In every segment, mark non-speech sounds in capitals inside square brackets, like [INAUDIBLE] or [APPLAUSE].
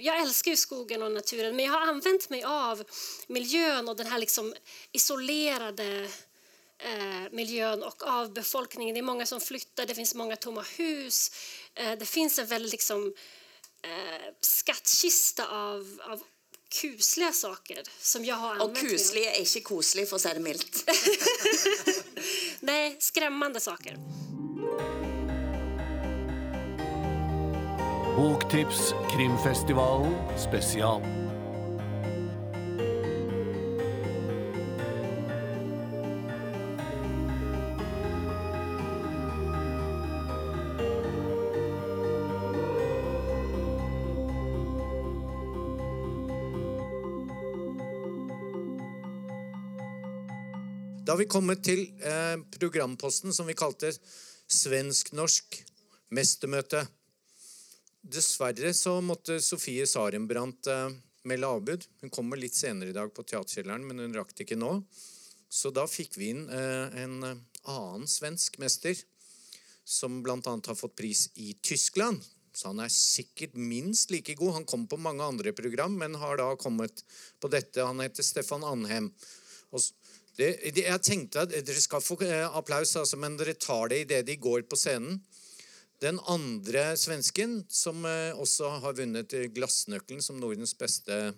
Jag älskar ju skogen och naturen men jag har använt mig av miljön och den här liksom isolerade eh, miljön och av befolkningen. Det är många som flyttar, det finns många tomma hus. Eh, det finns en väldigt liksom, eh, skattkista av, av kusliga saker som jag har använt Og kuselig er ikke koselig, for å si det mildt. [LAUGHS] Nej, skrämmande saker. Boktips Krimfestivalen special. Da har vi kommet til eh, programposten som vi kalte Svensk-norsk mestermøte. Dessverre så måtte Sofie Sarenbrant eh, melde avbud. Hun kommer litt senere i dag på Teaterkjelleren, men hun rakk det ikke nå. Så da fikk vi inn eh, en annan annen svensk mester, som bl.a. har fått pris i Tyskland. Så han er sikkert minst like god. Han kom på mange andre program, men har da kommet på dette. Han heter Stefan Anhem. Og det, det, jeg tenkte at dere skal få applåder, applaus, altså, men dere tar det idet de går på scenen. Den andre svensken, som också også har vunnet eh, Glassnøkkelen som Nordens beste,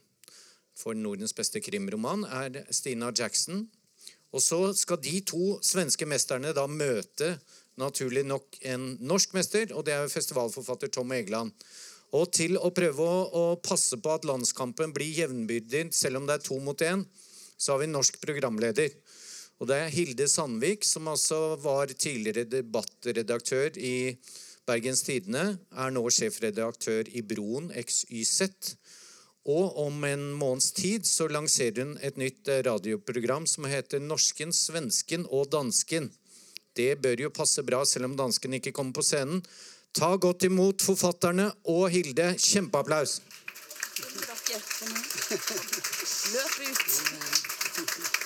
for Nordens beste krimroman, er Stina Jackson. Og så skal de to svenske mesterne da møte naturlig nok en norsk mester, og det er festivalforfatter Tom Egeland. Og til å prøve å, å passe på at landskampen blir jevnbyrdig, selv om det er to mot én, så har vi en norsk programleder. Og det er Hilde Sandvik, som altså var tidligere debattredaktør i Bergens Tidende, er nå sjefredaktør i Broen XYZ. Og om en måneds tid så lanserer hun et nytt radioprogram som heter Norsken, svensken og dansken. Det bør jo passe bra, selv om dansken ikke kommer på scenen. Ta godt imot forfatterne og Hilde. Kjempeapplaus! Løp ut.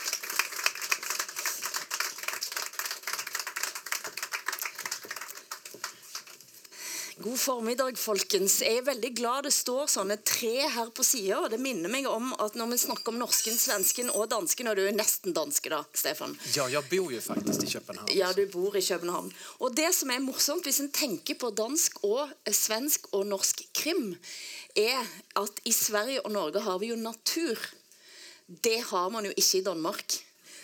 God formiddag, folkens. Jeg er veldig glad det står sånne tre her på sida. Det minner meg om at når vi snakker om norsken, svensken og dansken, og du er nesten danske, da, Stefan. Ja, jag bor ju faktiskt i Köpenhamn. Ja, du bor i København. Og det som er morsomt, hvis en tenker på dansk og eh, svensk og norsk krim, er at i Sverige og Norge har vi jo natur. Det har man jo ikke i Danmark.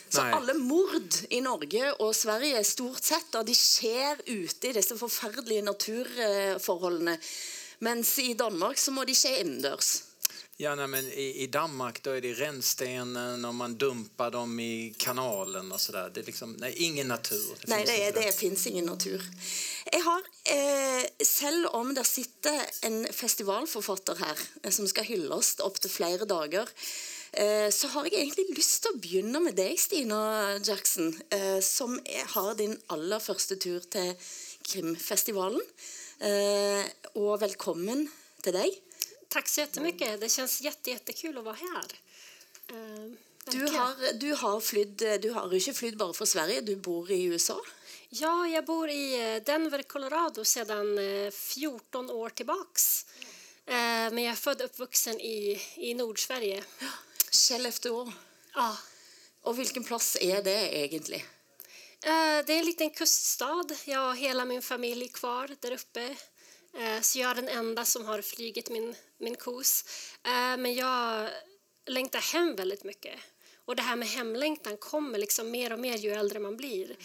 Så Nei. alle mord i Norge og Sverige stort sett, da, de skjer ute i disse forferdelige naturforholdene. Mens i Danmark så må de skje innendørs. Ja, nej, men i, I Danmark då är det rännstenen och man dumpar dem i kanalen och sådär. Det är liksom, nej, ingen natur. Finns det, inte det där. fins ingen natur. Jeg har, eh, Selv om det sitter en festivalforfatter her eh, som skal hylles opptil flere dager, eh, så har jeg egentlig lyst til å begynne med deg, Stina Jackson, eh, som har din aller første tur til krimfestivalen. Eh, og velkommen til deg. Tack så jättemycket. Det känns jätte, jättekul att vara här. Eh, Du har, du har, flydd, du har jo ikke flydd bare fra Sverige, du bor i USA. Ja, jag bor i eh, Denver, Colorado sedan eh, 14 år tillbaks. Eh, Men jag är född och uppvuxen i, i Nordsverige. Skellefteå. Ja. Og hvilken plass er det egentlig? Eh, Det är en liten kuststad. Jag har hela min familj kvar där uppe. Eh, Så jag är den enda som har flugit min, min kos. Men jag längtar hem väldigt mycket. Och det här med hemlängtan kommer liksom mer och mer ju äldre man blir.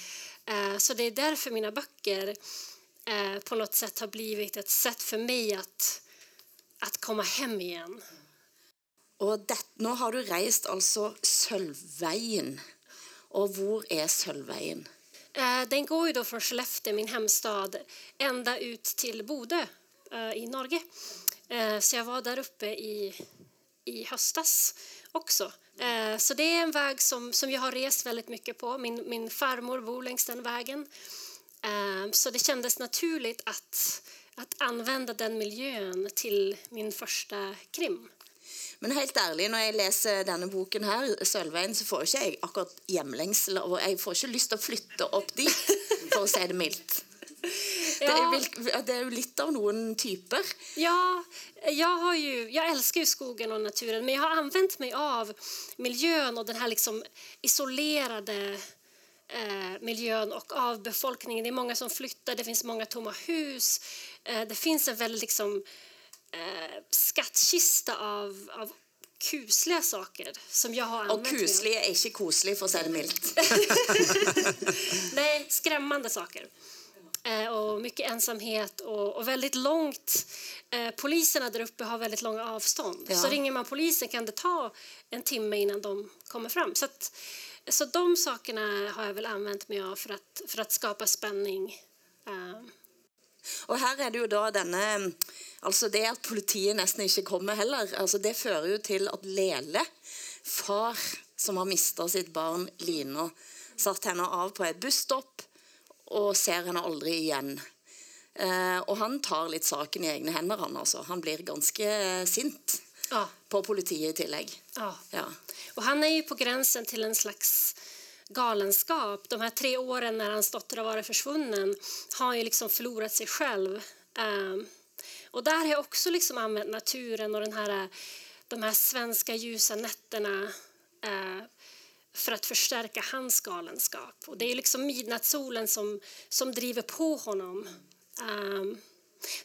Så det är därför mina böcker på något sätt har blivit ett sätt för mig att, att komma hem igen. Og det, nå har du reist altså Sølvveien. Og hvor er Sølvveien? Eh, Den går ju då från Skellefteå, min hemstad, ända ut till Bodö eh, i Norge. Eh, Så jag var där uppe i, i höstas också. Eh, Så det är en väg som, som jag har rest väldigt mycket på. Min, min farmor bor längs den vägen. Så det kändes naturligt att, att använda den miljön till min första krim. Men helt ærlig, når jeg leser denne boken her, Sølvveien, så får ikke jeg akkurat hjemlengsel. Og jeg får ikke lyst til å flytte opp dit, for å si det mildt. Det, är, det är ju lite av någon typer. Ja, jag, har ju, jag älskar ju skogen och naturen men jag har använt mig av miljön och den här liksom isolerade eh, miljön och av befolkningen. Det är många som flyttar, det finns många tomma hus. Eh, det finns en väldigt liksom, eh, skattkista av, av kusliga saker som jag har Och använt av. kuslig är inte koselig, för att säga det milt. [LAUGHS] Nej, skrämmande saker. Eh, och mycket ensamhet och, och väldigt långt. Poliserna där uppe har väldigt långa avstånd. Ja. Så ringer man polisen kan det ta en timme innan de kommer fram. Så, att, så de sakerna har jag väl använt mig av för att, för att skapa spänning. Eh, Og her er det jo da denne Altså det at politiet nesten ikke kommer heller, altså det fører jo til at Lele, far som har mista sitt barn Lina, satt henne av på et busstopp og ser henne aldri igjen. Eh, og han tar litt saken i egne hender, han altså. Han blir ganske sint ja, på politiet i tillegg. ja. Ja. Och han är ju på gränsen till en slags galenskap. De här tre åren när hans dotter har varit försvunnen har han ju liksom förlorat sig själv. Ehm, och där har jag också liksom använt naturen och den här, de här svenska ljusa nätterna eh, för att förstärka hans galenskap. Och det är liksom midnattssolen som, som driver på honom. Ehm,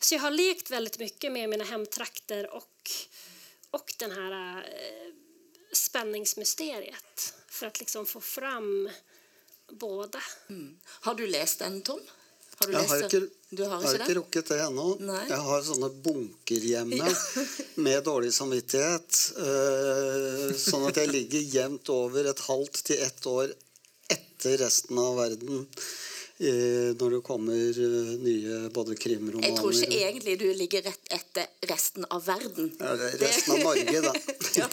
så jag har lekt väldigt mycket med mina hemtrakter och, och den här eh, spänningsmysteriet för att liksom få fram båda. Har du lest den, Tom? Har du Jeg lest har den? ikke, Du har har ikke rukket det ennå. Jeg har sånne bunker hjemme [LAUGHS] med dårlig samvittighet. eh, sånn at jeg ligger jevnt over et halvt til ett år etter resten av verden. Når det kommer eh, nye både krimromaner Jeg tror ikke egentlig du ligger rett etter resten av verden. ja, Resten av Norge, da. [LAUGHS] Ja.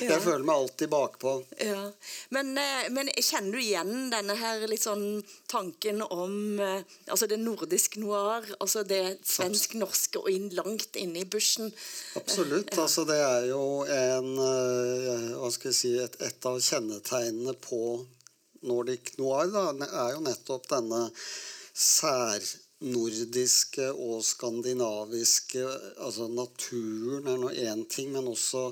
Jeg føler meg alltid bakpå. Ja. Men, eh, men kjenner du igjen denne her litt sånn tanken om eh, altså det nordisk noir, altså det svensk-norske og inn, langt inne i bushen? Absolutt. Altså, det er jo en Hva skal jeg si Et, et av kjennetegnene på Nordic noir da, er jo nettopp denne særnordiske og skandinaviske Altså naturen er nå én ting, men også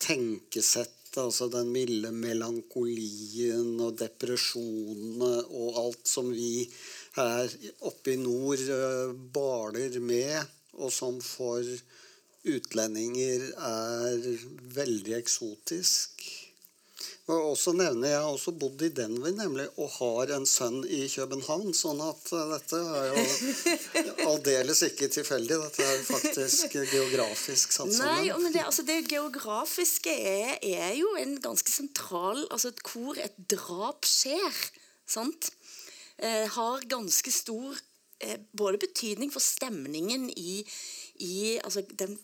tenkesettet, altså den milde melankolien og depresjonene og alt som vi her oppe i nord eh, baler med, og som for utlendinger er veldig eksotisk. Og også nevne, Jeg også bodd i Denver nemlig, og har en sønn i København. sånn at eh, dette er jo [LAUGHS] aldeles ikke tilfeldig. Dette er faktisk geografisk satt Nei, men det, altså det geografiske er, er jo en ganske sentral Altså hvor et drap skjer, sant? Eh, har ganske stor eh, både betydning for stemningen i, i altså den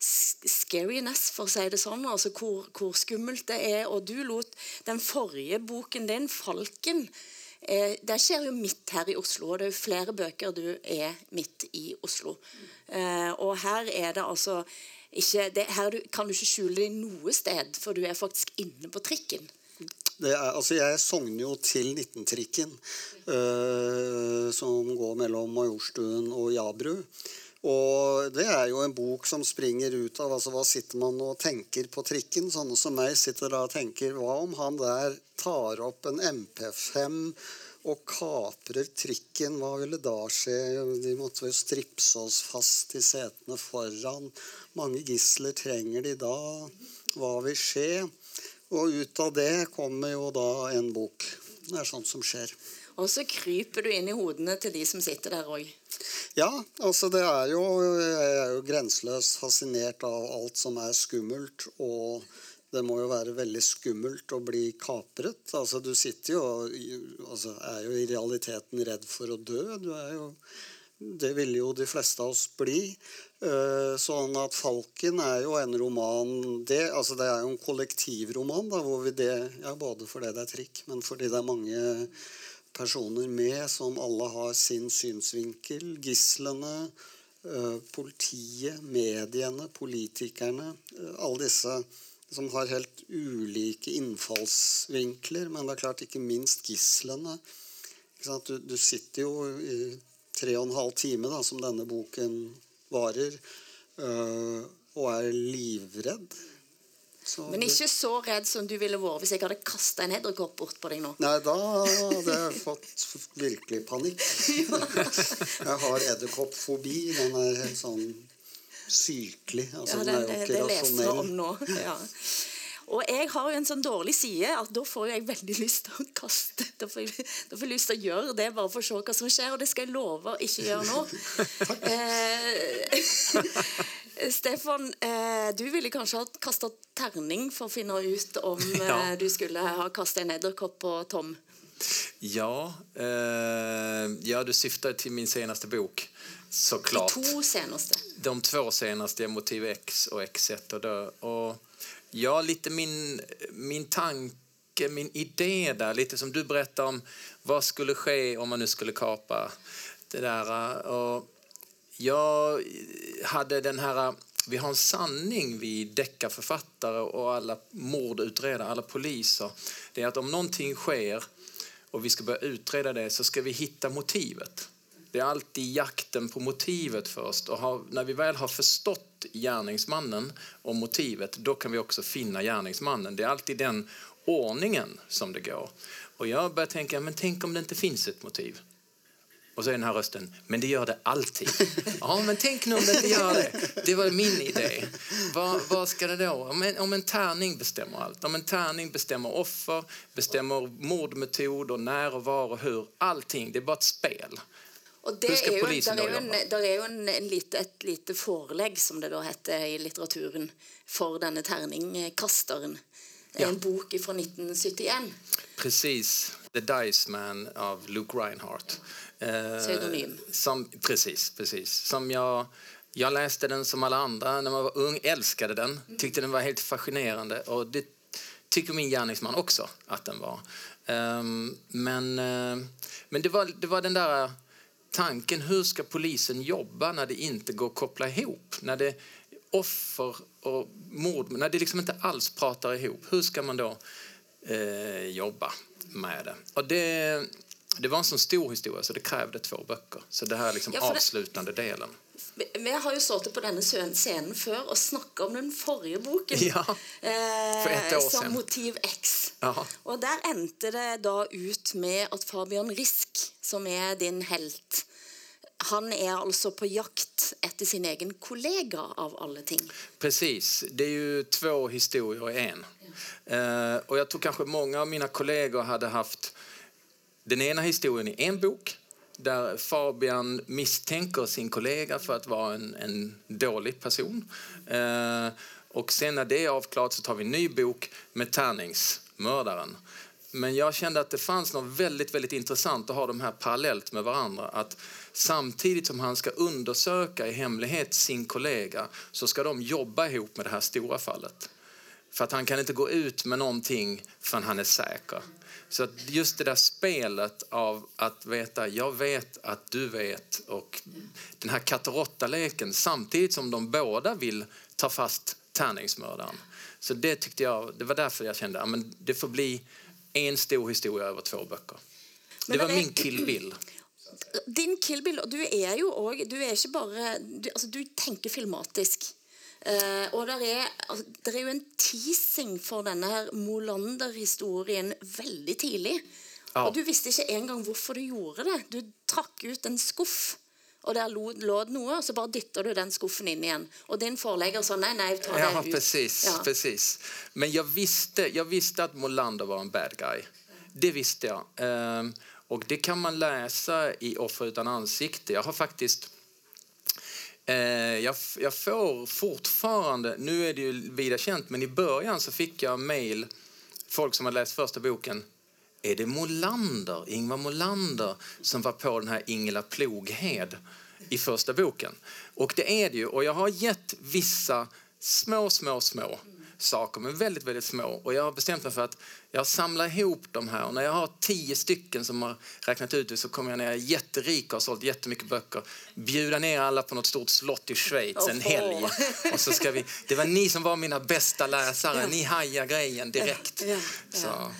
scariness, for å si det sånn. Altså hvor, hvor skummelt det er. Og du lot den forrige boken din, 'Falken', eh, det skjer jo midt her i Oslo. Og det er jo flere bøker du er midt i Oslo. Eh, og her er det altså ikke det, Her du, kan du ikke skjule deg noe sted, for du er faktisk inne på trikken. Det er, altså jeg sogner jo til 19-trikken, øh, eh, som går mellom Majorstuen og Jabru. Og det er jo en bok som springer ut av altså hva sitter man og tenker på trikken. Sånne som meg sitter da og tenker hva om han der tar opp en MP5 og kaprer trikken? Hva ville da skje? De måtte jo stripse oss fast i setene foran. Mange gisler trenger de da? Hva vil skje? Og ut av det kommer jo da en bok. Det er sånt som skjer. Och så kryper du in i hodene till de som sitter där òg. Ja, alltså det är ju Jeg er jo grenseløst fascinert av allt som är skummelt. och det måste ju vara väldigt skummelt att bli kapret. Altså Du sitter jo og altså, er jo i realiteten rädd för att dö. Du er jo Det ville ju de flesta av oss bli. Eh, sånn at 'Falken' är ju en roman Det, altså det er jo en kollektivroman, da, hvor vi det Ja, både fordi det är trikk, men fordi det är många personer med som alle har sin synsvinkel. Gislene, eh, politiet, mediene, politikerne. Eh, alle disse som har helt ulike innfallsvinkler. Men det er klart ikke minst gislene. Du, du sitter jo i tre og en halv time da, som denne boken varer, eh, og er livredd. Så Men ikke så redd som du ville vært hvis jeg hadde kasta en edderkopp bort på deg nå. Nei, da hadde jeg fått virkelig panikk. [LAUGHS] Jeg har edderkoppfobi. Den er helt sånn sykelig. Altså, Ja, den det, er jo ikke vi om rasjonell. nå. Ja. Og jeg har jo en sånn dårlig side at da får jeg veldig lyst til å kaste. Da får jeg, da får jeg lyst til å gjøre det bare for å se hva som skjer, og det skal jeg love å ikke gjøre nå. [LAUGHS] Eh, Stefan, eh, du ville kanskje ha kasta terning for å finne ut om [LAUGHS] eh, Ja. du skulle ha kasta en edderkopp på Tom. Ja, eh, ja, du syftar till min senaste bok. De Såklart. to seneste. De två senaste Motiv X och X1 och dö. Och ja, lite min, min tanke, min idé där, lite som du berättade om vad skulle ske om man nu skulle kapa det där. Och jag hade den här, eh, vi har en sanning vi deckarförfattare och alla mordutredare, alla poliser. Det är att om någonting sker och vi ska börja utreda det så ska vi hitta motivet. Det är alltid jakten på motivet först. Och har, när vi väl har förstått gärningsmannen och motivet, då kan vi också finna gärningsmannen. Det är alltid den ordningen som det går. Och jag börjar tänka, men tänk om det inte finns ett motiv? Och så är den här rösten, men det gör det alltid. [LAUGHS] Ja, men tänk nu om det inte gör det. Det var min idé. Vad, vad ska det då? Om en, om en tärning bestämmer allt. Om en tärning bestämmer offer, bestämmer mordmetod och när och var och hur. Allting, det är bara ett spel. Og det polisen der er da jo, en, der er jo en, en lite, et lite forelegg, som det da heter i litteraturen, for denne terningkasteren. Det er Ja. en bok fra 1971. Precis. The Dice Man av Luke Reinhardt. Eh, Pseudonym. Som, precis, precis. Som jag, jag läste den som alla andra när man var ung, älskade den, tyckte den var helt fascinerande. Och det tycker min gärningsman också att den var. Ehm, men eh, men det, var, det var den där tanken, hur ska polisen jobba när det inte går att koppla ihop? När det offer och mord, när det liksom inte alls pratar ihop. Hur ska man då eh, jobba med det? Och det, det var en så stor historia så det krävde två böcker. Så det här är liksom Ja, för det- avslutande delen. Vi har jo sittet på denne scenen før og snakka om den forrige boken. [LAUGHS] Ja, eh, for ett år som. Motiv X. Ja. Og der endte det da ut med at Fabian Risk, som er din helt Han er altså på jakt etter sin egen kollega, av alle ting. Precis, det är ju två historier i en. Eh, och jag tror kanske många av mina kollegor hade haft den ena historien i en bok där Fabian misstänker sin kollega för att vara en, en dålig person. Eh, och sen när det är avklarat så tar vi en ny bok med tärningsmördaren. Men jag kände att det fanns något väldigt, väldigt intressant att ha de här parallellt med varandra. Att samtidigt som han ska undersöka i hemlighet sin kollega så ska de jobba ihop med det här stora fallet. För att han kan inte gå ut med någonting förrän han är säker. Så att just det där spelet av att veta, jag vet att du vet och den här katt och råtta-leken samtidigt som de båda vill ta fast tärningsmördaren. Så det tyckte jag, det var därför jag kände, ja, men det får bli en stor historia över två bøker. Men Det var det min Kill Bill. Din Kill Bill, og du er jo òg Du er ikke bare Du, altså, du tenker filmatisk. Eh, og der er, altså, der er jo en teasing for denne her Molander-historien veldig tidlig. Ja. Og du visste ikke engang hvorfor du gjorde det. Du trakk ut en skuff, og der lå, lå det noe, og så bare dytter du den skuffen inn igjen. Og din forlegger sa nei, nei, ta det Ja, ut. precis, Ja. precis. Men jag visste, jag visste att Molander var en bad guy. Det visste jag. Ehm, och det kan man läsa i Offer utan ansikte. Jag har faktiskt... Eh, jag, jag får fortfarande, nu är det ju vida känt, men i början så fick jag mejl, folk som hade läst första boken. Är det Molander, Ingvar Molander som var på den här Ingela Ploghed i första boken? Och det är det ju. Och jag har gett vissa små, små, små saker, men väldigt, väldigt små. Och jag har bestämt mig för att jag samlar ihop de här. Och när jag har tio stycken som har räknat ut det så kommer jag när jag är jätterik och har sålt jättemycket böcker bjuda ner alla på något stort slott i Schweiz en helg. Och så ska vi, det var ni som var mina bästa läsare. Ni hajar grejen direkt. Så.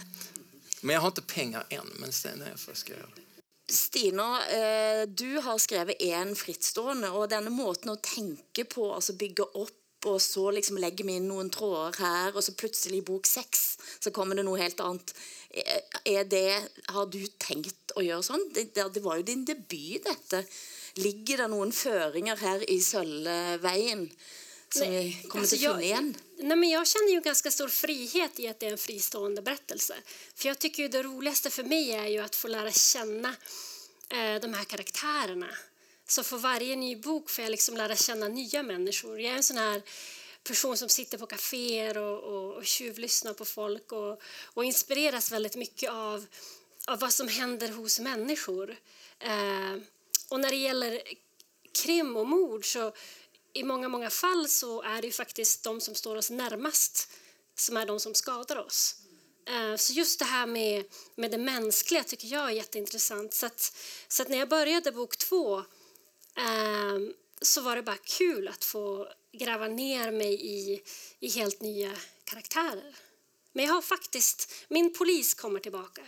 Men jag har inte pengar än, men sen när jag först ska göra det. Stina, eh, du har skrevet en frittstående, og denne måten å tenke på, altså bygge opp, og så liksom legger vi inn noen tråder her, og så plutselig i bok seks så kommer det noe helt annet. Er- Er det, har du tenkt å gjøre sånn? Det, det var jo din debut, dette. Ligger det noen føringer her i Sølvveien som vi kommer Alltså, finne igjen? nej, men jag känner ju ganska stor frihet i att det är en fristående berättelse. För jag tycker ju det roligaste för mig är ju att få lära känna eh, de här karaktärerna. Så för varje ny bok får jag liksom lära känna nya människor. Jag är en sån här person som sitter på kaféer och, och, och tjuvlyssnar på folk och, och inspireras väldigt mycket av, av vad som händer hos människor. Eh, och när det gäller krim och mord så i många, många fall så är det ju faktiskt de som står oss närmast som är de som skadar oss. Eh, så just det här med, med det mänskliga tycker jag är jätteintressant. Så att, så att när jag började bok två eh, så var det bara kul att få gräva ner mig i, i helt nya karaktärer. Men jag har faktiskt, min polis kommer tillbaka.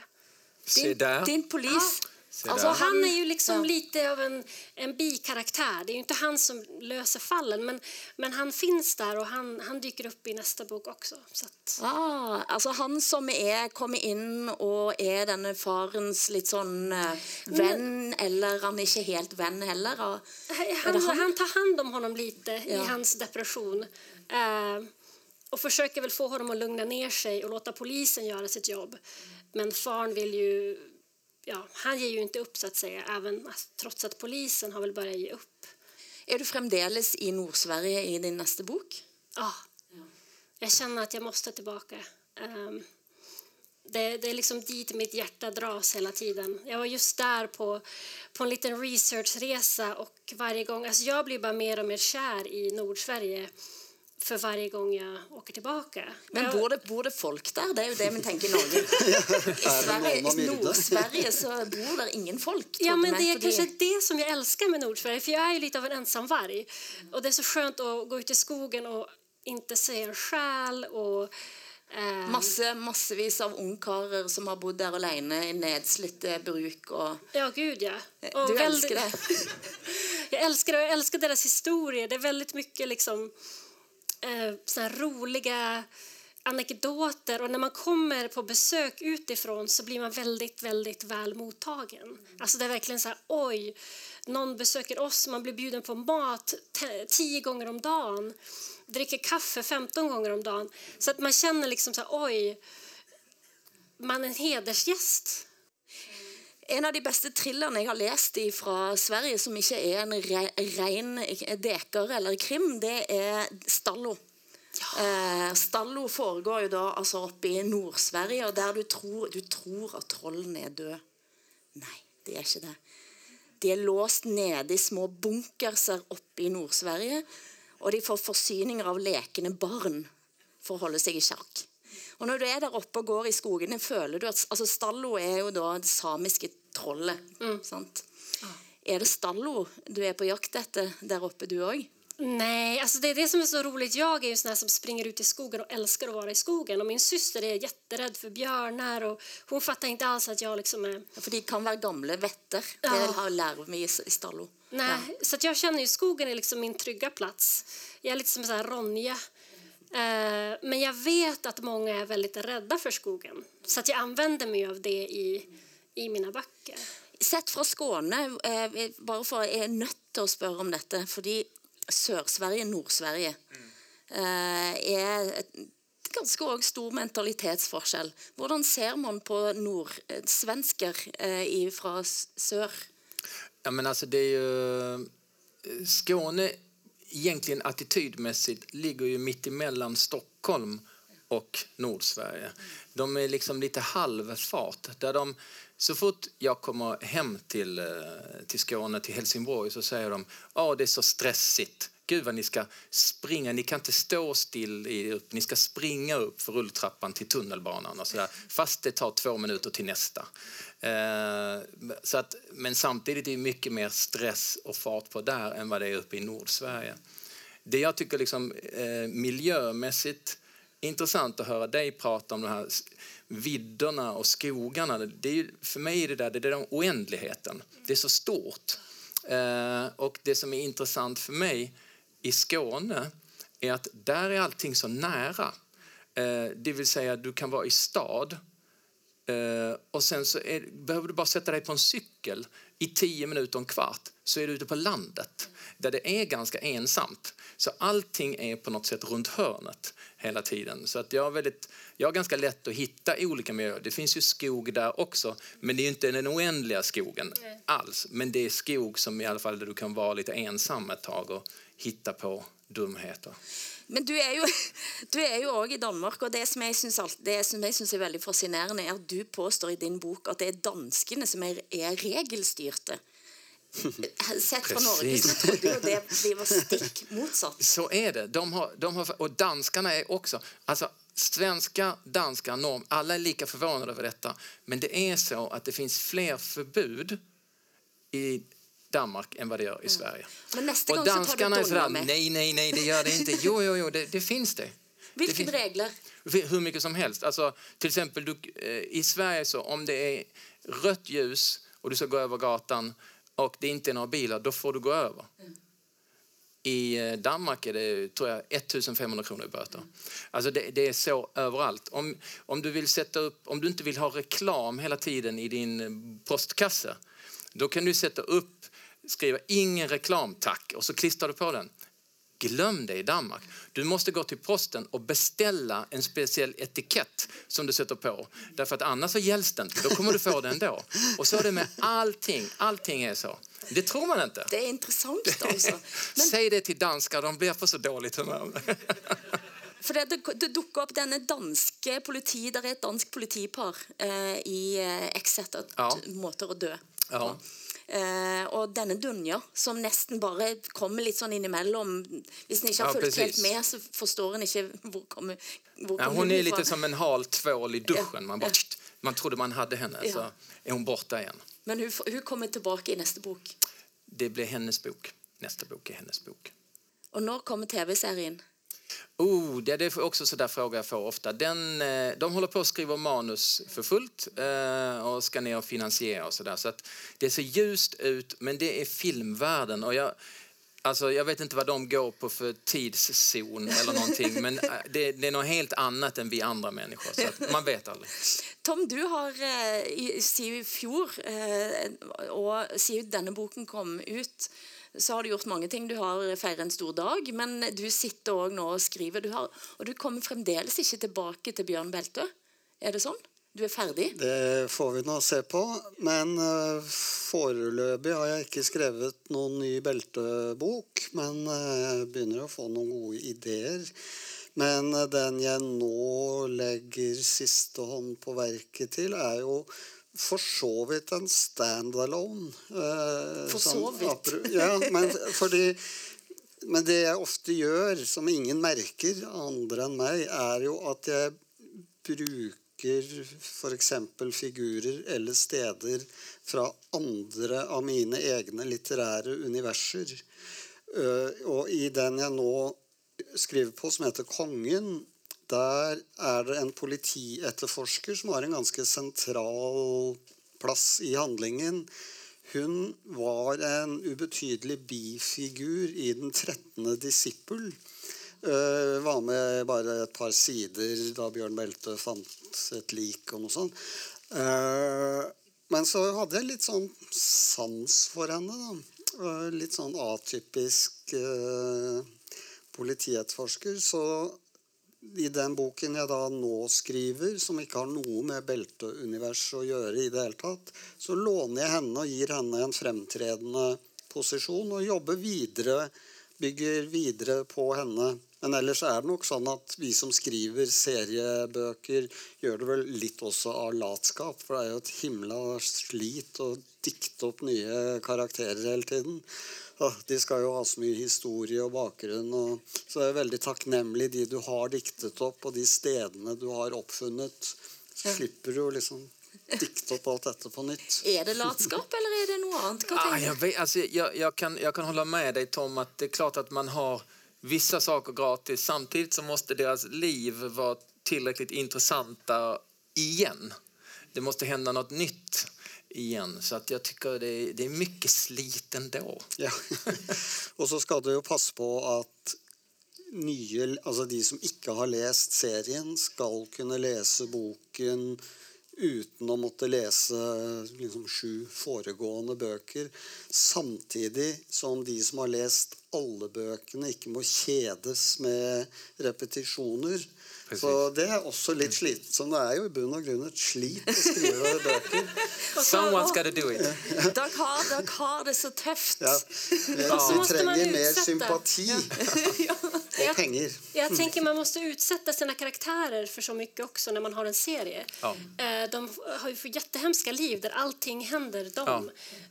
Där. Din polis. Se Alltså. Han är ju liksom Ja. lite av en, en bikaraktär. Det är ju inte han som löser fallen, men, men han finns där och han, han dyker upp i nästa bok också. Så att, Ah, altså han som er kommer inn og er denne farens litt sånn eh, venn, eller han er ikke helt venn heller. Og, han, han? han tar hand om honom lite i Ja. hans depression eh, och försöker väl få honom att lugna ner sig och låta polisen göra sitt jobb. Men faren vill ju... Ja, han ger ju inte upp, så att säga, även trots att polisen har väl börjat ge upp. er du fremdeles i Nord-Sverige i din neste bok? Ja. Jag känner att jag måste tillbaka. Ehm, det, det är liksom dit mitt hjärta dras hela tiden. Jag var just där på, på en liten researchresa och varje gång... Alltså jag blir bara mer och mer kär i Nordsverige för varje gång jag åker tillbaka. Men jag, bor det, bor det folk der? Det er jo det vi tenker i Norge. [LAUGHS] I, Sverige? Nord-Sverige så bor det ingen folk. Ja, men det är kanske det som jag älskar med Nordsverige. För jag är ju lite av en ensamvarg. Och det är så skönt att gå ut i skogen och inte se en själ och... ehm, Masse, massevis av ungkarer som har bodd der alene i nedslitte bruk. og Ja, gud ja. Och Du väldigt- elsker det. [LAUGHS] jag älskar det och jag älskar deras historier. Det är väldigt mycket liksom eh, såna roliga anekdoter och när man kommer på besök utifrån så blir man väldigt, väldigt väl mottagen. Alltså det är verkligen så här, oj, någon besöker oss, man blir bjuden på mat tio gånger om dagen, dricker kaffe 15 gånger om dagen. Så att man känner liksom så här, oj, man är en hedersgäst. En av de beste thrillerne jeg har lest fra Sverige, som ikke er en re ren deker eller krim, det er Stallo. Eh, Stallo foregår jo da altså oppe i Nord-Sverige, og der du tror, du tror at trollene er døde. Nei, det er ikke det. De er låst nede i små bunkerser oppe i Nord-Sverige, og de får forsyninger av lekende barn for å holde seg i sjakk. Og når du er der oppe og går i skogene, føler du at altså Stallo er jo da det samiske trollet. Sant? Er det Stallo du är på jakt efter där uppe du òg? Nej, alltså det är det som är så roligt. Jag är ju sån här som springer ut i skogen och älskar att vara i skogen. Och min syster är jätterädd för björnar och hon fattar inte alls att jag liksom är... For de kan være gamle vetter. Det Ja. har lærer vi i i Stallo. Nej, så att jag känner ju skogen är liksom min trygga plats. Jag är lite som en sån här Ronja. Eh, men jag vet att många är väldigt rädda för skogen. Så att jag använder mig av det i, i mina böcker. Sett fra Skåne, eh, bare for jeg er nødt til å spørre om dette, fordi Sør-Sverige, Nord-Sverige, eh, er et ganske også stor mentalitetsforskjell. Hvordan ser man på nordsvensker eh, i- fra s- sør? Ja, men alltså det är ju... eh, Skåne egentligen attitydmässigt ligger ju mitt emellan Stockholm och Nordsverige. De är liksom lite halvfart. Där de, så fort jag kommer hem till, eh, till Skåne, till Helsingborg, så säger de att det är så stressigt. Gud vad ni ska springa, ni kan inte stå still i, upp, ni ska springa upp för rulltrappan till tunnelbanan och sådär. Fast det tar två minuter till nästa. Eh, så att, men samtidigt är det mycket mer stress och fart på där än vad det är uppe i Nordsverige. Det jag tycker liksom, eh, miljömässigt intressant att höra dig prata om de här vidderna och skogarna. Det är ju, för mig är det där det är den oändligheten. Det är så stort. Eh, och det som är intressant för mig i Skåne är att där är allting så nära. Eh, det vill säga, du kan vara i stad Eh, och sen så är, behöver du bara sätta dig på en cykel i tio minuter, och en kvart, så är du ute på landet där det är ganska ensamt. Så allting är på något sätt runt hörnet hela tiden. Så att jag, har väldigt, jag har ganska lätt att hitta olika miljöer. Det finns ju skog där också, men det är ju inte den oändliga skogen alls. Men det är skog som i alla fall där du kan vara lite ensam ett tag och hitta på dumheter. Men du er jo, [LAUGHS] du er jo også i Danmark, og det som jeg syns, det som jeg synes er veldig fascinerende, er at du påstår i din bok at det er danskene som er, er regelstyrte. [LAUGHS] Sett fra Norge så trodde jo det vi var stikk motsatt. [LAUGHS] Så är det. De har, de har, och danskarna är också... Alltså, svenska, danskar, norm, alla är lika förvånade över detta. Men det är så att det finns fler förbud i Danmark än vad det gör i Sverige. Men nästa Och gång så tar du är sådär, med. nej, nej, nej, det gör det inte. Jo, jo, jo, det, det finns det. det Hvilke finns, regler? hur mycket som helst. Alltså, till exempel du, eh, i Sverige så om det är rött ljus och du ska gå över gatan och det inte är några bilar, då får du gå över. I eh, Danmark är det tror jag 1500 kronor i böter. Alltså det, det är så överallt. Om, om, du vill sätta upp, om du inte vill ha reklam hela tiden i din eh, postkasse då kan du sätta upp, skriva ingen reklam tack och så klistrar du på den. Glöm det i Danmark. Du måste gå till posten och beställa en speciell etikett som du sätter på. Därför att annars så gälls det inte. Då kommer du få den ändå. Och så är det med allting. Allting är så. Det tror man inte. Det er interessant, altså. [LAUGHS] Men Säg det till danskar, de blir på så dåligt humör. [LAUGHS] For det, det, det dukker opp denne danske politi, der er et dansk politipar eh, i eh, Exeter, Ja. måter å dø. Ja. Eh, og denne Dunja, som nesten bare kommer litt sånn innimellom Hvis en ikke har Ja, fulgt helt med, så forstår en ikke hvor kommer, hvor Ja, kommer hon är ifra. lite som en hal tvål i Ja. duschen. Man, bara, man trodde man hade henne, så Ja. är hon borta igen. Men hun, hun kommer tilbake i neste bok. Det blir hennes bok. Nästa bok är hennes bok. Og når kommer TV-serien? Oh, det är också så där fråga jag får ofta. Den, eh, de håller på att skriva manus för fullt eh, och ska ner och finansiera och sådär. Så att det ser ljust ut, men det är filmvärlden. Och jag, alltså, jag vet inte vad de går på för tidszon eller någonting, men eh, [LAUGHS] det, det är något helt annat än vi andra människor. Så man vet aldrig. Tom, du har eh, i, i fjor, eh, og siden denne boken kom ut, så har du gjort mange ting. Du har feiret en stor dag, men du sitter också nå og skriver. Du har, og du kommer fremdeles ikke tilbake til Bjørn Beltø. Er det sånn? Du er ferdig? Det får vi nå se på. Men eh, foreløpig har jeg ikke skrevet noen ny beltebok. Men eh, jag jeg begynner å få noen gode ideer. Men eh, den jeg nå legger siste hånd på verket til, er jo for så vidt en standalone. eh, For så vidt. Ja, men fordi men det jeg ofte gjør, som ingen merker, andre enn meg, er jo at jeg bruker f.eks. figurer eller steder fra andre av mine egne litterære universer. Eh, Og i den jeg nå skriver på, som heter Kongen, der er det en politietterforsker som har en ganske sentral plass i handlingen. Hun var en ubetydelig bifigur i Den 13. disippel. Eh, var med bare et par sider da Bjørn Belte fant et lik og noe sånt. Eh, men så hadde jeg litt sånn sans for henne, da. Eh, litt sånn atypisk eh, politietterforsker. Så i den boken jeg da nå skriver, som ikke har noe med belteuniverset å gjøre i det hele tatt, så låner jeg henne og gir henne en fremtredende posisjon og jobber videre, bygger videre på henne. Men ellers er det nok sånn at vi som skriver seriebøker, gjør det vel litt også av latskap. For det er jo et himla slit å dikte opp nye karakterer hele tiden. De skal jo ha så mye historie og bakgrunn. Og, så det er veldig takknemlig de du har diktet opp, og de stedene du har oppfunnet. Så Ja. slipper du liksom dikte opp alt dette på nytt. Er det latskap, eller er det noe annet? Hva Ah, tenker jag, vet, alltså, jag, jag, kan, jag kan hålla med dig Tom att det är klart att man har vissa saker gratis. Samtidigt så måste deras liv vara tillräckligt intressanta igen. Det måste hända något nytt igen. Så att jag tycker det är, det är mycket slit ändå. Ja. [LAUGHS] Och så ska du ju passa på att nya, alltså de som inte har läst serien, ska kunna läsa boken uten å måtte lese liksom, sju foregående bøker. Samtidig som de som har lest alle bøkene, ikke må kjedes med repetisjoner. Så det er også litt slitsomt. Det er jo i bunn og grunn et slit å skrive [LAUGHS] bøker. Someone's got to do it. [LAUGHS] Dere har, dere har det så tøft. Ja. Vi trenger mer sympati [LAUGHS] og penger. Jag tänker man måste utsätta sina karaktärer för så mycket också när man har en serie. Ja. Eh, De har ju för jättehemska liv där allting händer dem.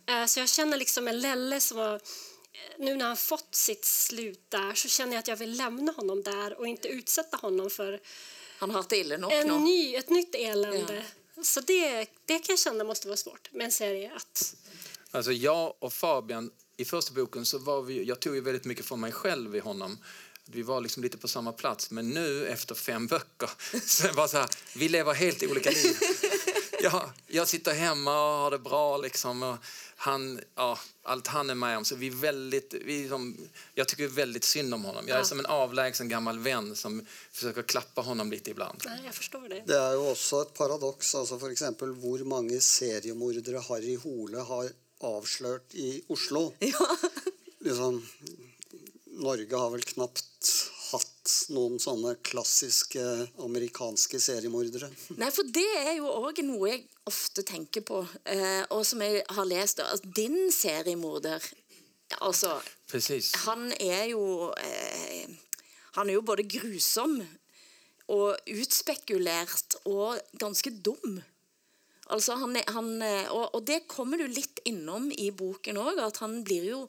Eh, Så jag känner liksom en Lelle som har nu när han fått sitt slut där så känner jag att jag vill lämna honom där och inte utsätta honom för Han har ille nok en ny, ett nytt elände. Så det, det kan jag känna måste vara svårt med en serie. Att, Alltså jag och Fabian, i första boken så var vi, jag tog ju väldigt mycket från mig själv i honom. Vi var liksom lite på samma plats. Men nu efter fem böcker [LAUGHS] så är det bara så här, vi lever helt olika liv. [LAUGHS] Ja, jag sitter hemma och har det bra liksom. Och han, ja, allt han är med om. Så vi är väldigt, vi är liksom, jag tycker väldigt synd om honom. Jag är Ja. som en avlägsen gammal vän som försöker klappa honom lite ibland. nej, jag förstår det. Det er jo også et paradoks. altså F.eks. hvor mange seriemordere Harry Hole har avslørt i Oslo. Liksom, Norge har vel knapt hatt noen sånne klassiske amerikanske seriemordere. Nei, for det er jo òg noe jeg ofte tenker på, eh, og som jeg har lest. Altså, din seriemorder Altså, Precis. han er jo eh, Han er jo både grusom og utspekulert og ganske dum. Altså, han han, eh, og, og det kommer du litt innom i boken òg, at han blir jo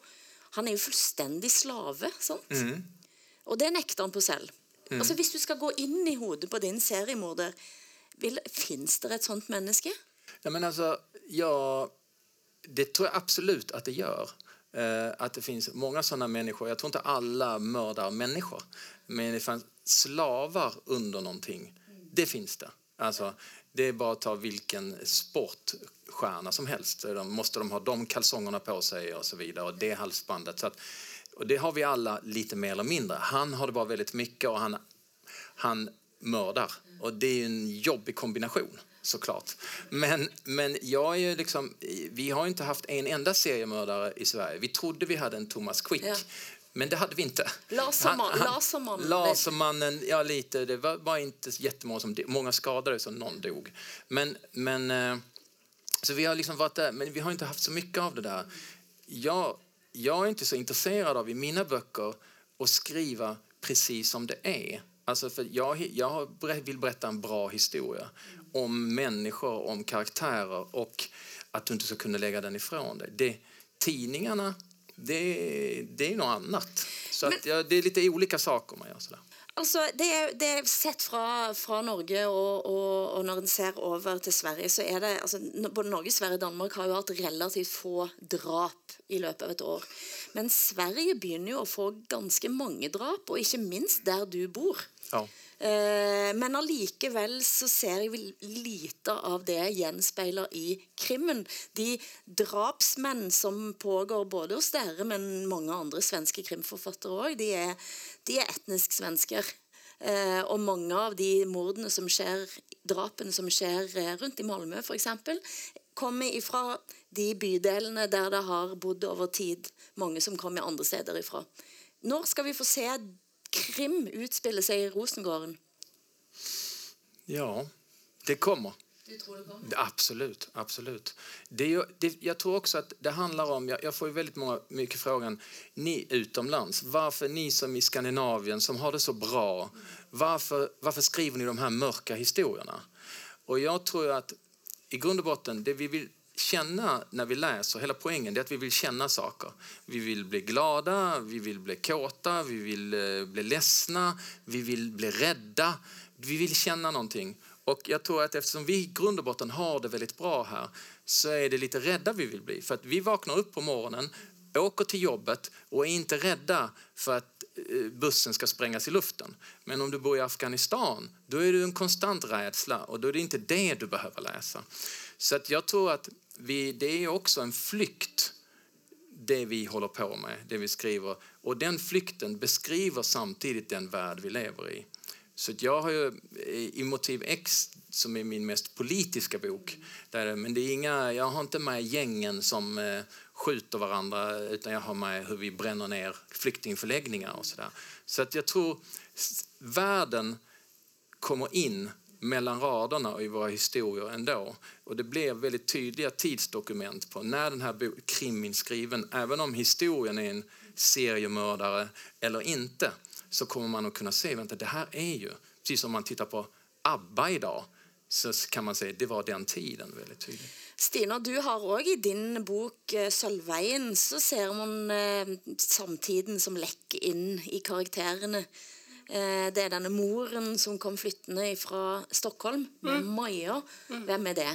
Han er jo fullstendig slave. sant? Og det nekter han på selv. Altså, Hvis du skal gå inn i hodet på din seriemorder, fins det et sånt menneske? Ja, men alltså, ja, det tror jag absolut att det gör. Eh, att det finns många sådana människor. Jag tror inte alla mördar människor. Men det fanns slavar under någonting. Det finns det. Alltså, det är bara att ta vilken sportstjärna som helst. De måste de ha de kalsongerna på sig och så vidare. Och det halsbandet. Så att, och det har vi alla lite mer eller mindre. Han har det bara väldigt mycket och han, han mördar. Och det är en jobbig kombination såklart. Men, men jag är ju liksom, vi har inte haft en enda seriemördare i Sverige. Vi trodde vi hade en Thomas Quick. Ja. Men det hade vi inte. Laserman- Han- han- Lasermannen. Lasermannen, ja lite. Det var, var inte jättemånga som Många skadades och någon dog. Men, men, eh, så vi har liksom varit där, men vi har inte haft så mycket av det där. Jag, jag är inte så intresserad av i mina böcker att skriva precis som det är. Alltså för jag, jag vill berätta en bra historia om människor, om karaktärer och att du inte ska kunna lägga den ifrån dig. Det, tidningarna, det, det är något annat. Så att, ja, det är lite olika saker man gör. Sådär. Altså, det er, det er Sett fra, fra Norge, og, og, og når en ser over til Sverige, så er det altså, Både Norge, Sverige og Danmark har jo hatt relativt få drap i løpet av et år. Men Sverige begynner jo å få ganske mange drap, og ikke minst der du bor. Ja. Eh, men allikevel så ser jeg lite av det gjenspeiler i krimmen. De drapsmenn som pågår både hos dere, men mange andre svenske krimforfattere òg, de, er- de er etnisk svensker. Eh, og mange av de mordene som skjer, drapene som skjer eh, rundt i Malmö f.eks., kommer ifra de bydelene der det har bodd over tid mange som kommer andre steder ifra. Når skal vi få se krim utspille seg i Rosengården? Ja, det kommer. Det- Absolut, absolut. Det är ju, det, jag tror också att det handlar om, jag, jag får ju väldigt många, mycket frågan, ni utomlands, varför ni som i Skandinavien som har det så bra, varför, varför skriver ni de här mörka historierna? Och jag tror att i grund och botten, det vi vill känna när vi läser, hela poängen är att vi vill känna saker. Vi vill bli glada, vi vill bli kåta, vi vill eh, bli ledsna, vi vill bli rädda. Vi vill känna någonting. Och jag tror att eftersom vi i grund och botten har det väldigt bra här så är det lite rädda vi vill bli. För att vi vaknar upp på morgonen åker till jobbet och är inte rädda för att eh, bussen ska sprängas i luften. Men om du bor i Afghanistan, då är det en konstant rädsla och då är det inte det du behöver läsa. Så att jag tror att vi, det är också en flykt det vi håller på med, det vi skriver. Och den flykten beskriver samtidigt den värld vi lever i. Så jag har ju eh, i Motiv X, som är min mest politiska bok, där, men det är inga, jag har inte med gängen som eh, skjuter varandra utan jag har med hur vi bränner ner flyktingförläggningar och sådär. Så att jag tror världen kommer in mellan raderna i våra historier ändå. Och det blir väldigt tydliga tidsdokument på när den här krimin skriven, även om historien är en seriemördare eller inte, så kommer man att kunna se, vänta det här är ju, precis som man tittar på ABBA idag, så kan man säga det var den tiden väldigt tydligt. Stina, du har också i din bok eh, 'Sølvveien' så ser man eh, samtiden som läcker in i karaktärerna. Eh, det er denne moren som kom flyttende fra Stockholm med mm. Maja. Mm. Hvem är det?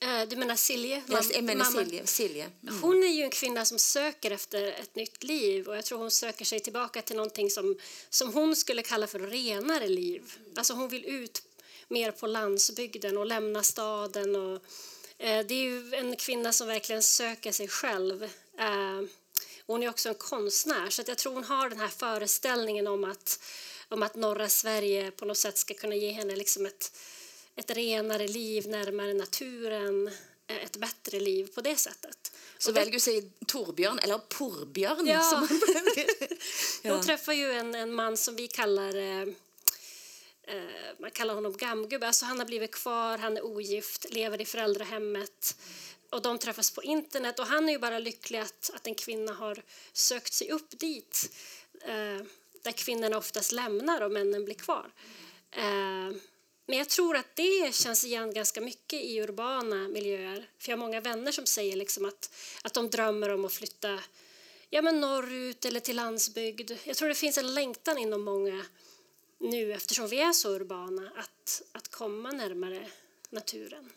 Eh, du menar Silje? Yes, jag menar Silje. Silje. Mm. Hon är ju en kvinna som söker efter ett nytt liv och jag tror hon söker sig tillbaka till någonting som, som hon skulle kalla för renare liv. Alltså hon vill ut mer på landsbygden och lämna staden. Och, eh, det är ju en kvinna som verkligen söker sig själv. Eh, hon är också en konstnär så jag tror hon har den här föreställningen om att, om att norra Sverige på något sätt ska kunna ge henne liksom ett ett renare liv närmare naturen, ett bättre liv på det sättet. Så väljer du säga Torbjörn eller Porbjörn. Ja. Som [LAUGHS] ja. Hon träffar ju en, en man som vi kallar eh, eh, man kallar honom gamgubbe. Alltså han har blivit kvar, han är ogift, lever i föräldrahemmet och de träffas på internet och han är ju bara lycklig att, att en kvinna har sökt sig upp dit eh, där kvinnorna oftast lämnar och männen blir kvar. Eh, men jag tror att det känns igen ganska mycket i urbana miljöer. För jag har många vänner som säger liksom att, att de drömmer om att flytta ja, men norrut eller till landsbygd. Jag tror det finns en längtan inom många nu eftersom vi är så urbana att, att komma närmare naturen.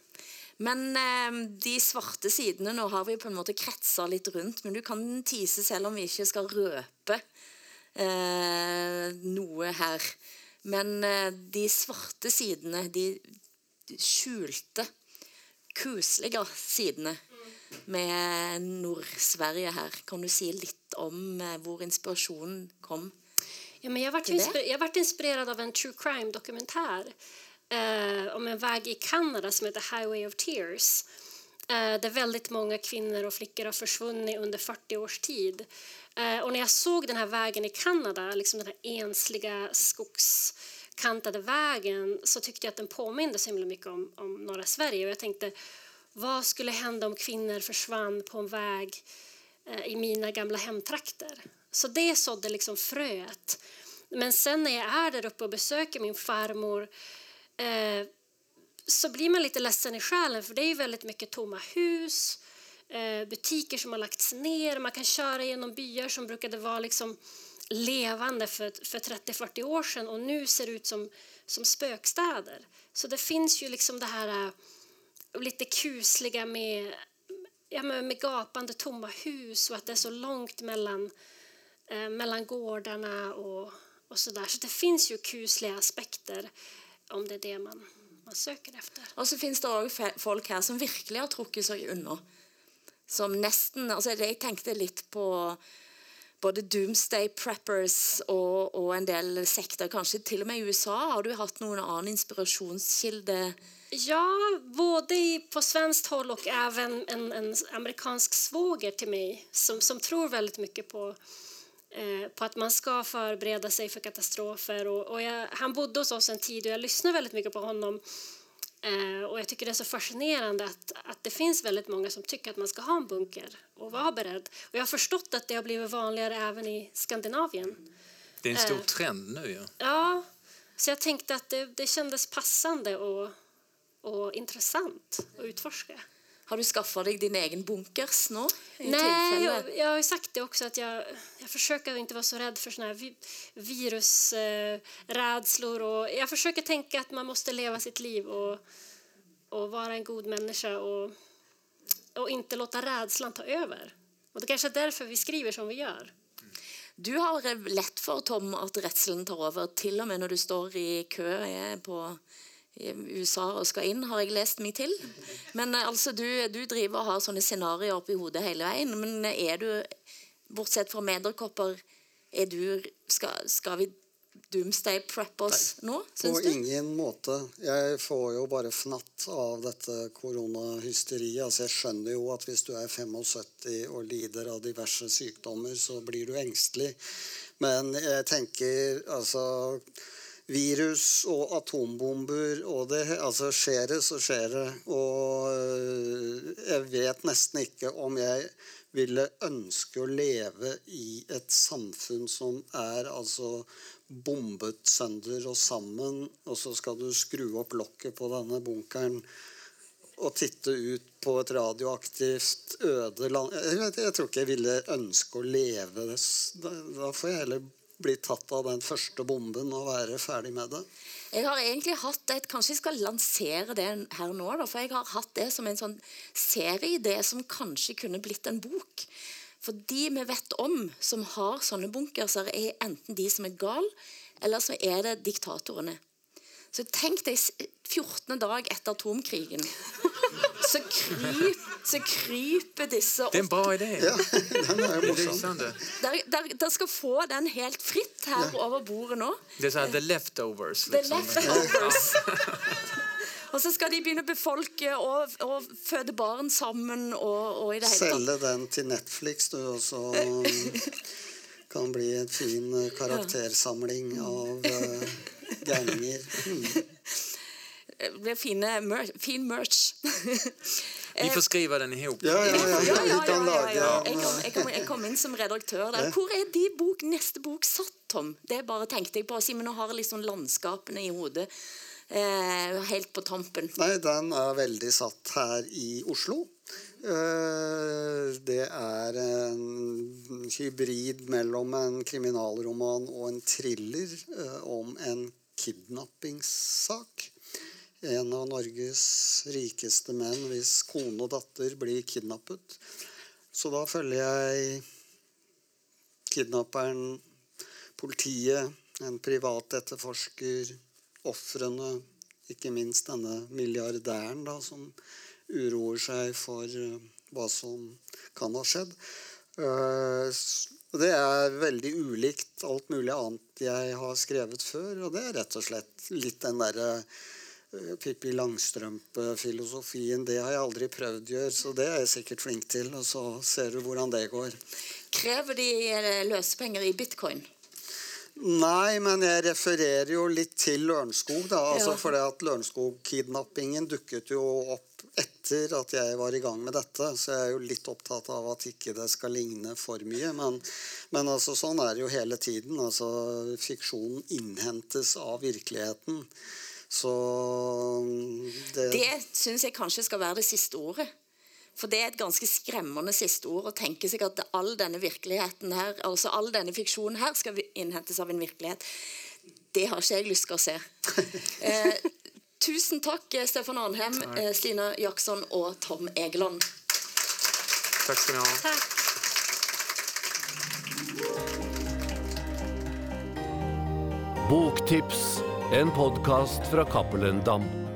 Men eh, de svarta sidorna nu har vi på en måte kretsa lite runt, men du kan tise även om vi inte ska röpa eh, något här. Men eh, de svarte sidene, de skjulte, kuslige sidene med Nord-Sverige her. Kan du si litt om eh, hvor inspirasjonen kom? Ja, men jag varit jag varit inspirerad av en true crime-dokumentär eh, om en väg i Kanada som heter Highway of Tears eh, där väldigt många kvinnor och flickor har försvunnit under 40 års tid. Eh, och när jag såg den här vägen i Kanada, liksom den här ensliga skogskantade vägen, så tyckte jag att den påminde så himla mycket om, om norra Sverige. Och jag tänkte, vad skulle hända om kvinnor försvann på en väg eh, i mina gamla hemtrakter? Så det sådde liksom fröet. Men sen när jag är där uppe och besöker min farmor eh, så blir man lite ledsen i själen för det är väldigt mycket tomma hus Eh, butiker som har lagts ner. Man kan köra genom byar som brukade vara liksom levande för, för 30-40 år sedan och nu ser ut som, som spökstäder. Så det finns ju liksom det här eh, lite kusliga med, ja, med gapande tomma hus och att det är så långt mellan, eh, mellan gårdarna och, och så där. Så det finns ju kusliga aspekter om det är det man, man söker efter. Och så finns det också folk här som verkligen har trukket sig undan som nesten altså Jeg tenkte litt på både Doomsday Preppers og, og, en del sekter. Kanskje til og med i USA. Har du haft någon annan inspirationskilde? Ja, både på svenskt håll och även en, en amerikansk svåger till mig som, som tror väldigt mycket på, eh, på att man ska förbereda sig för katastrofer. Och, och jag, han bodde hos oss en tid och jag lyssnade väldigt mycket på honom Eh, och jag tycker det är så fascinerande att, att det finns väldigt många som tycker att man ska ha en bunker och vara beredd. Och jag har förstått att det har blivit vanligare även i Skandinavien. Det är en stor eh, trend nu. Ja. ja, så jag tänkte att det, det kändes passande och, och intressant att utforska. Har du skaffat dig din egen bunkers nu? Nej, jag, jag, har sagt det också att jag, jag försöker inte vara så rädd för såna här virusrädslor. Eh, och jag försöker tänka att man måste leva sitt liv och, och vara en god människa och, och inte låta rädslan ta över. Och det kanske är därför vi skriver som vi gör. Du har lett for, Tom, at redselen tar over, til og med når du står i kø eh, på USA og skal inn, har jeg lest meg til. Men eh, altså, du, du driver og har sånne scenarioer oppi hodet hele veien. Men er du, bortsett fra medierkopper, er du Skal, skal vi doomsday prep oss nå, På syns du? ingen måte. Jeg får jo bare fnatt av dette koronahysteriet. Altså, jeg skjønner jo at hvis du er 75 og lider av diverse sykdommer, så blir du engstelig. Men jeg tenker altså Virus och atombomber och det alltså skjer det, så skjer det. och øh, jag vet nästan inte om jag ville önska att leva i ett samfund som är alltså bombet sönder och samman och så ska du skruva upp locket på den här bunkern och titta ut på ett radioaktivt öde land Jag vet, tror inte jag ville önska att leva. Då får jag heller bli tatt av den første bomben og være ferdig med det. Jeg har egentlig hatt et, Kanskje jeg skal lansere det her nå, da, for jeg har hatt det som en sånn serieidé som kanskje kunne blitt en bok. For de vi vet om som har sånne bunkerser, er enten de som er gal, eller så er det diktatorene. Så tenk deg s- 14. dag etter atomkrigen. Så, kryp, så kryper disse Det är en opp. bra idé. Ja, den er morsom. skal få den helt fritt her over bordet nå. Det är så här, the leftovers. The Liksom. leftovers. [LAUGHS] Og så skal de begynne å befolke og, og føde barn sammen og, og i det hele tatt. Selge den til Netflix, du, og så kan bli en fin eh, karaktersamling av gærninger. Mm. Det blir fine mer fin merch. [LAUGHS] Vi får skriva den ihop. Ja, ja, ja, ja, vi kan lage Jeg kom, jeg, kom, jeg kom inn som redaktør der. Hvor er de bok, neste bok satt, Tom? Det bare tenkte jeg på. Simen nå har liksom landskapene i hodet eh, Eh, helt på tampen. Nei, den er veldig satt her i Oslo. Eh, det er en hybrid mellom en kriminalroman og en thriller eh, om en kidnappingssak. En av Norges rikeste menn hvis kone og datter blir kidnappet. Så da følger jeg kidnapperen, politiet, en privat etterforsker, ofrene, ikke minst denne milliardæren da, som uroer seg for vad hva som kan ha skjedd. Eh, det er veldig ulikt alt mulig annet jeg har skrevet før, og det er rett og slett litt den derre eh, Pippi Langstrømpe-filosofien. Det har jeg aldri prøvd å så det er jeg sikkert flink til. Og så ser du hvordan det går. Krever de løsepenger i bitcoin? Nei, men jeg refererer jo litt til Lørenskog, da. Altså Ja. fordi at Lørenskog-kidnappingen dukket jo opp etter at jeg var i gang med dette. Så jeg er jo litt opptatt av at ikke det skal ligne for mye. Men, men altså, sånn er det jo hele tiden. Altså, fiksjonen innhentes av virkeligheten. Så det, Det syns jeg kanskje skal være det siste ordet. For det er et ganske skremmende siste ord å tenke seg at all denne virkeligheten her, altså all denne fiksjonen her skal innhentes av en virkelighet. Det har ikke jeg lyst til å se. [LAUGHS] Eh, tusen takk, eh, Stefan Arnhem, eh, Stina Jackson og Tom Egeland. Tack ska ni ha. Tack. Boktips, en podkast fra Cappelen Dam.